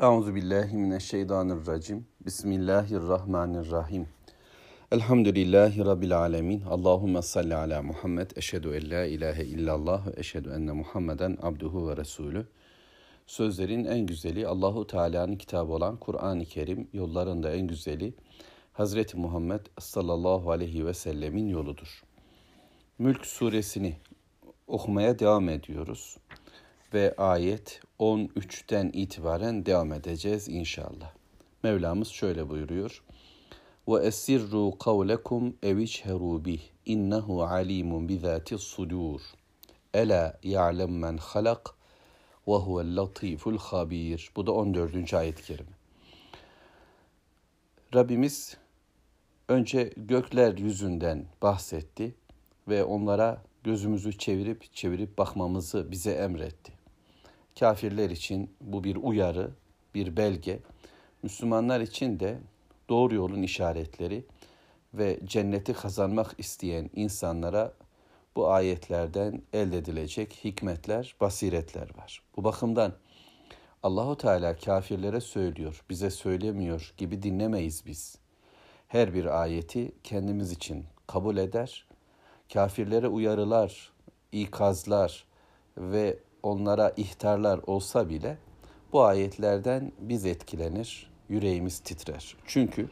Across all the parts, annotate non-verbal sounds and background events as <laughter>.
Euzu billahi mineşşeytanirracim. Bismillahirrahmanirrahim. Elhamdülillahi rabbil alamin. Allahumme salli ala Muhammed. Eşhedü en la ilahe illallah ve eşhedü enne Muhammeden abduhu ve resulü. Sözlerin en güzeli Allahu Teala'nın kitabı olan Kur'an-ı Kerim, yollarında en güzeli Hazreti Muhammed sallallahu aleyhi ve sellemin yoludur. Mülk suresini okumaya devam ediyoruz ve ayet 13'ten itibaren devam edeceğiz inşallah. Mevlamız şöyle buyuruyor. Ve esirru kavlekum evichheru bih innehu alimun bizati sudur. Ela ya'lem men halak ve huvel latiful habir. Bu da 14. ayet-i kerime. Rabbimiz önce gökler yüzünden bahsetti ve onlara gözümüzü çevirip çevirip bakmamızı bize emretti. Kafirler için bu bir uyarı, bir belge. Müslümanlar için de doğru yolun işaretleri ve cenneti kazanmak isteyen insanlara bu ayetlerden elde edilecek hikmetler, basiretler var. Bu bakımdan Allahu Teala kafirlere söylüyor, bize söylemiyor gibi dinlemeyiz biz. Her bir ayeti kendimiz için kabul eder. Kafirlere uyarılar, ikazlar ve onlara ihtarlar olsa bile bu ayetlerden biz etkilenir, yüreğimiz titrer. Çünkü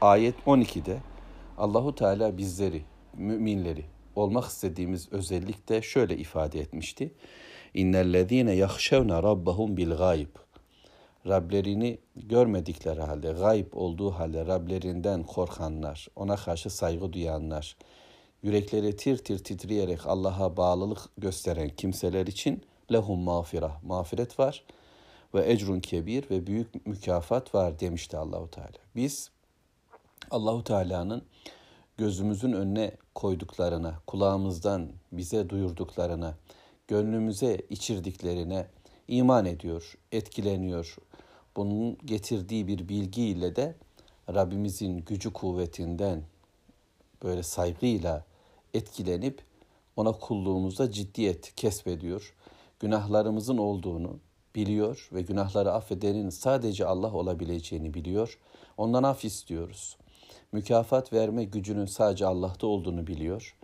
ayet 12'de Allahu Teala bizleri, müminleri olmak istediğimiz özellikle şöyle ifade etmişti. İnnellezîne yahşevne rabbahum bil gayb. Rablerini görmedikleri halde, gayb olduğu halde Rablerinden korkanlar, ona karşı saygı duyanlar, yürekleri tir tir titreyerek Allah'a bağlılık gösteren kimseler için lehum mağfira, mağfiret var ve ecrun kebir ve büyük mükafat var demişti Allahu Teala. Biz Allahu Teala'nın gözümüzün önüne koyduklarına, kulağımızdan bize duyurduklarına, gönlümüze içirdiklerine iman ediyor, etkileniyor. Bunun getirdiği bir bilgiyle de Rabbimizin gücü kuvvetinden böyle saygıyla etkilenip ona kulluğumuzda ciddiyet kesbediyor. Günahlarımızın olduğunu biliyor ve günahları affedenin sadece Allah olabileceğini biliyor. Ondan af istiyoruz. Mükafat verme gücünün sadece Allah'ta olduğunu biliyor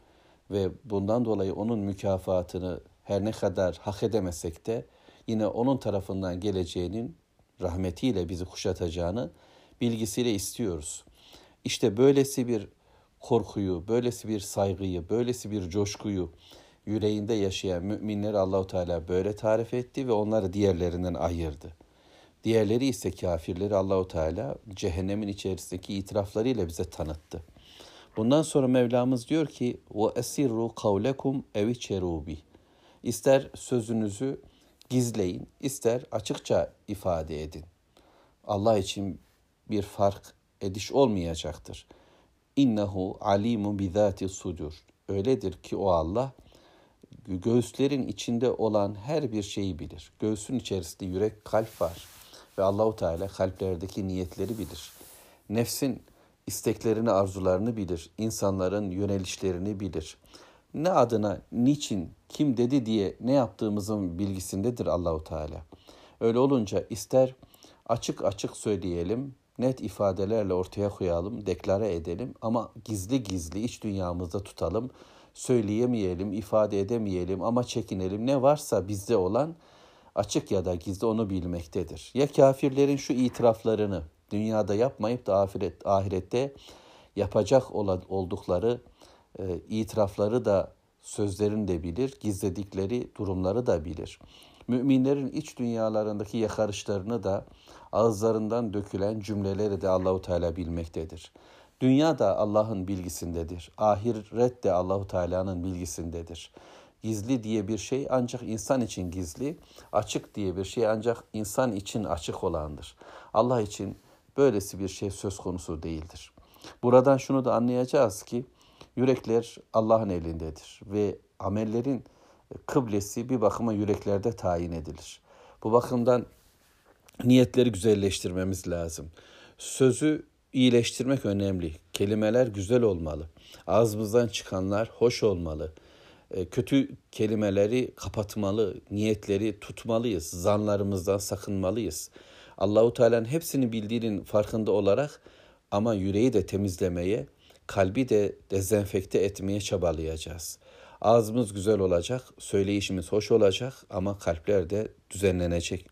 ve bundan dolayı onun mükafatını her ne kadar hak edemesek de yine onun tarafından geleceğinin rahmetiyle bizi kuşatacağını bilgisiyle istiyoruz. İşte böylesi bir korkuyu, böylesi bir saygıyı, böylesi bir coşkuyu yüreğinde yaşayan müminleri Allahu Teala böyle tarif etti ve onları diğerlerinden ayırdı. Diğerleri ise kafirleri Allahu Teala cehennemin içerisindeki itiraflarıyla bize tanıttı. Bundan sonra Mevlamız diyor ki: "Ve esirru kavlekum ev bi." İster sözünüzü gizleyin, ister açıkça ifade edin. Allah için bir fark ediş olmayacaktır. İnnehu alimun bizati sudur. Öyledir ki o Allah göğüslerin içinde olan her bir şeyi bilir. Göğsün içerisinde yürek, kalp var ve Allahu Teala kalplerdeki niyetleri bilir. Nefsin isteklerini, arzularını bilir. İnsanların yönelişlerini bilir. Ne adına, niçin, kim dedi diye ne yaptığımızın bilgisindedir Allahu Teala. Öyle olunca ister açık açık söyleyelim, net ifadelerle ortaya koyalım, deklare edelim ama gizli gizli iç dünyamızda tutalım. Söyleyemeyelim, ifade edemeyelim ama çekinelim. Ne varsa bizde olan açık ya da gizli onu bilmektedir. Ya kafirlerin şu itiraflarını dünyada yapmayıp da ahiret, ahirette yapacak oldukları e, itirafları da sözlerini de bilir, gizledikleri durumları da bilir. Müminlerin iç dünyalarındaki yakarışlarını da ağızlarından dökülen cümleleri de Allahu Teala bilmektedir. Dünya da Allah'ın bilgisindedir. Ahiret de Allahu Teala'nın bilgisindedir. Gizli diye bir şey ancak insan için gizli, açık diye bir şey ancak insan için açık olandır. Allah için böylesi bir şey söz konusu değildir. Buradan şunu da anlayacağız ki yürekler Allah'ın elindedir ve amellerin kıblesi bir bakıma yüreklerde tayin edilir. Bu bakımdan niyetleri güzelleştirmemiz lazım. Sözü iyileştirmek önemli. Kelimeler güzel olmalı. Ağzımızdan çıkanlar hoş olmalı. e, kötü kelimeleri kapatmalı, niyetleri tutmalıyız, zanlarımızdan sakınmalıyız. Allahu Teala'nın hepsini bildiğinin farkında olarak ama yüreği de temizlemeye, kalbi de dezenfekte etmeye çabalayacağız. Ağzımız güzel olacak, söyleyişimiz hoş olacak ama kalpler de düzenlenecek.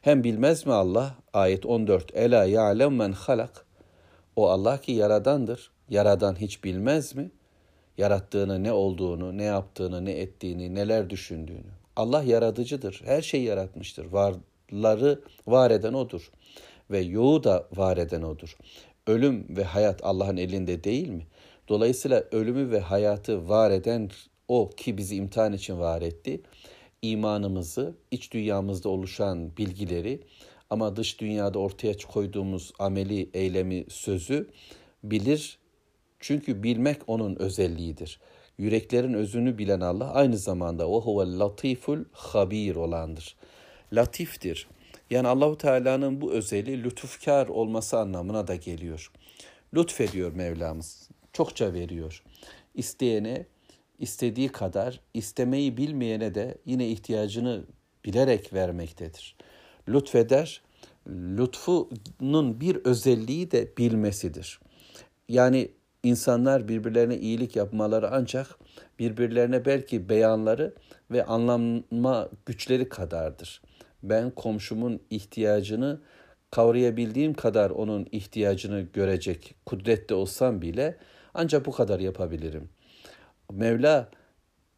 Hem bilmez mi Allah? Ayet 14. Ela ya'lem men halak. O Allah ki yaradandır. Yaradan hiç bilmez mi? Yarattığını, ne olduğunu, ne yaptığını, ne ettiğini, neler düşündüğünü. Allah yaratıcıdır. Her şeyi yaratmıştır. Varları var eden odur. Ve yoğu da var eden odur. Ölüm ve hayat Allah'ın elinde değil mi? Dolayısıyla ölümü ve hayatı var eden o ki bizi imtihan için var etti. İmanımızı, iç dünyamızda oluşan bilgileri ama dış dünyada ortaya koyduğumuz ameli, eylemi, sözü bilir. Çünkü bilmek onun özelliğidir. Yüreklerin özünü bilen Allah aynı zamanda o huvel latiful habir olandır. Latiftir. Yani Allahu Teala'nın bu özelliği lütufkar olması anlamına da geliyor. Lütfediyor Mevlamız. Çokça veriyor. İsteyene istediği kadar, istemeyi bilmeyene de yine ihtiyacını bilerek vermektedir. Lütfeder, lütfunun bir özelliği de bilmesidir. Yani insanlar birbirlerine iyilik yapmaları ancak birbirlerine belki beyanları ve anlama güçleri kadardır. Ben komşumun ihtiyacını kavrayabildiğim kadar onun ihtiyacını görecek kudrette olsam bile ancak bu kadar yapabilirim. Mevla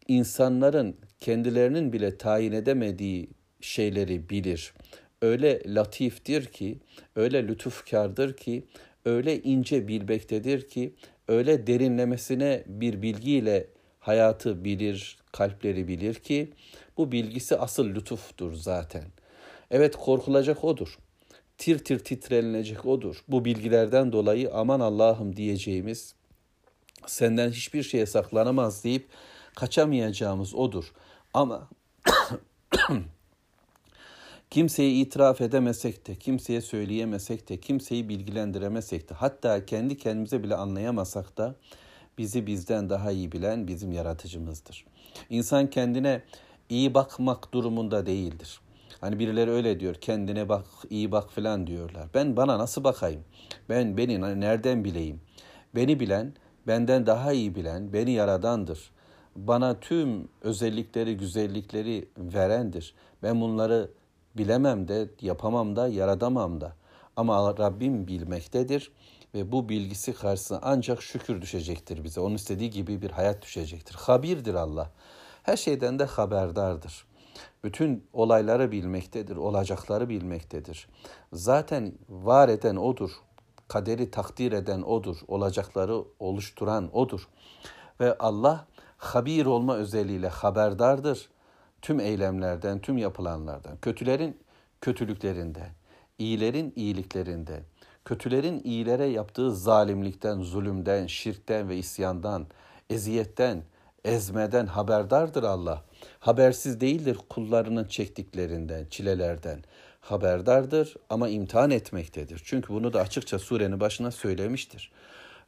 insanların kendilerinin bile tayin edemediği şeyleri bilir. Öyle latiftir ki, öyle lütufkardır ki, öyle ince bilmektedir ki, öyle derinlemesine bir bilgiyle hayatı bilir, kalpleri bilir ki bu bilgisi asıl lütuftur zaten. Evet korkulacak odur. Tir tir titrenilecek odur. Bu bilgilerden dolayı aman Allah'ım diyeceğimiz senden hiçbir şeye saklanamaz deyip kaçamayacağımız odur. Ama <coughs> kimseye itiraf edemesek de, kimseye söyleyemesek de, kimseyi bilgilendiremesek de, hatta kendi kendimize bile anlayamasak da bizi bizden daha iyi bilen bizim yaratıcımızdır. İnsan kendine iyi bakmak durumunda değildir. Hani birileri öyle diyor, kendine bak, iyi bak filan diyorlar. Ben bana nasıl bakayım? Ben beni nereden bileyim? Beni bilen benden daha iyi bilen beni yaradandır. Bana tüm özellikleri, güzellikleri verendir. Ben bunları bilemem de, yapamam da, yaradamam da. Ama Rabbim bilmektedir ve bu bilgisi karşısında ancak şükür düşecektir bize. Onun istediği gibi bir hayat düşecektir. Habirdir Allah. Her şeyden de haberdardır. Bütün olayları bilmektedir, olacakları bilmektedir. Zaten var eden odur kaderi takdir eden odur, olacakları oluşturan odur. Ve Allah habir olma özelliğiyle haberdardır tüm eylemlerden, tüm yapılanlardan, kötülerin kötülüklerinden, iyilerin iyiliklerinde, kötülerin iyilere yaptığı zalimlikten, zulümden, şirkten ve isyandan, eziyetten, ezmeden haberdardır Allah. Habersiz değildir kullarının çektiklerinden, çilelerden haberdardır ama imtihan etmektedir. Çünkü bunu da açıkça surenin başına söylemiştir.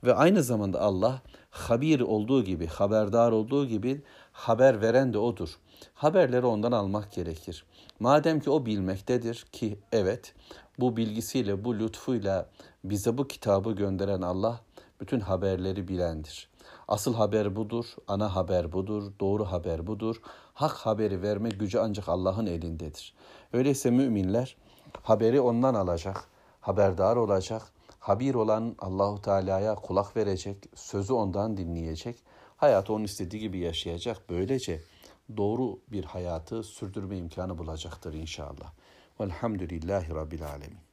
Ve aynı zamanda Allah habir olduğu gibi, haberdar olduğu gibi haber veren de odur. Haberleri ondan almak gerekir. Madem ki o bilmektedir ki evet bu bilgisiyle, bu lütfuyla bize bu kitabı gönderen Allah bütün haberleri bilendir. Asıl haber budur, ana haber budur, doğru haber budur. Hak haberi verme gücü ancak Allah'ın elindedir. Öyleyse müminler haberi ondan alacak, haberdar olacak, habir olan Allahu Teala'ya kulak verecek, sözü ondan dinleyecek, hayatı onun istediği gibi yaşayacak. Böylece doğru bir hayatı sürdürme imkanı bulacaktır inşallah. Velhamdülillahi Rabbil Alemin.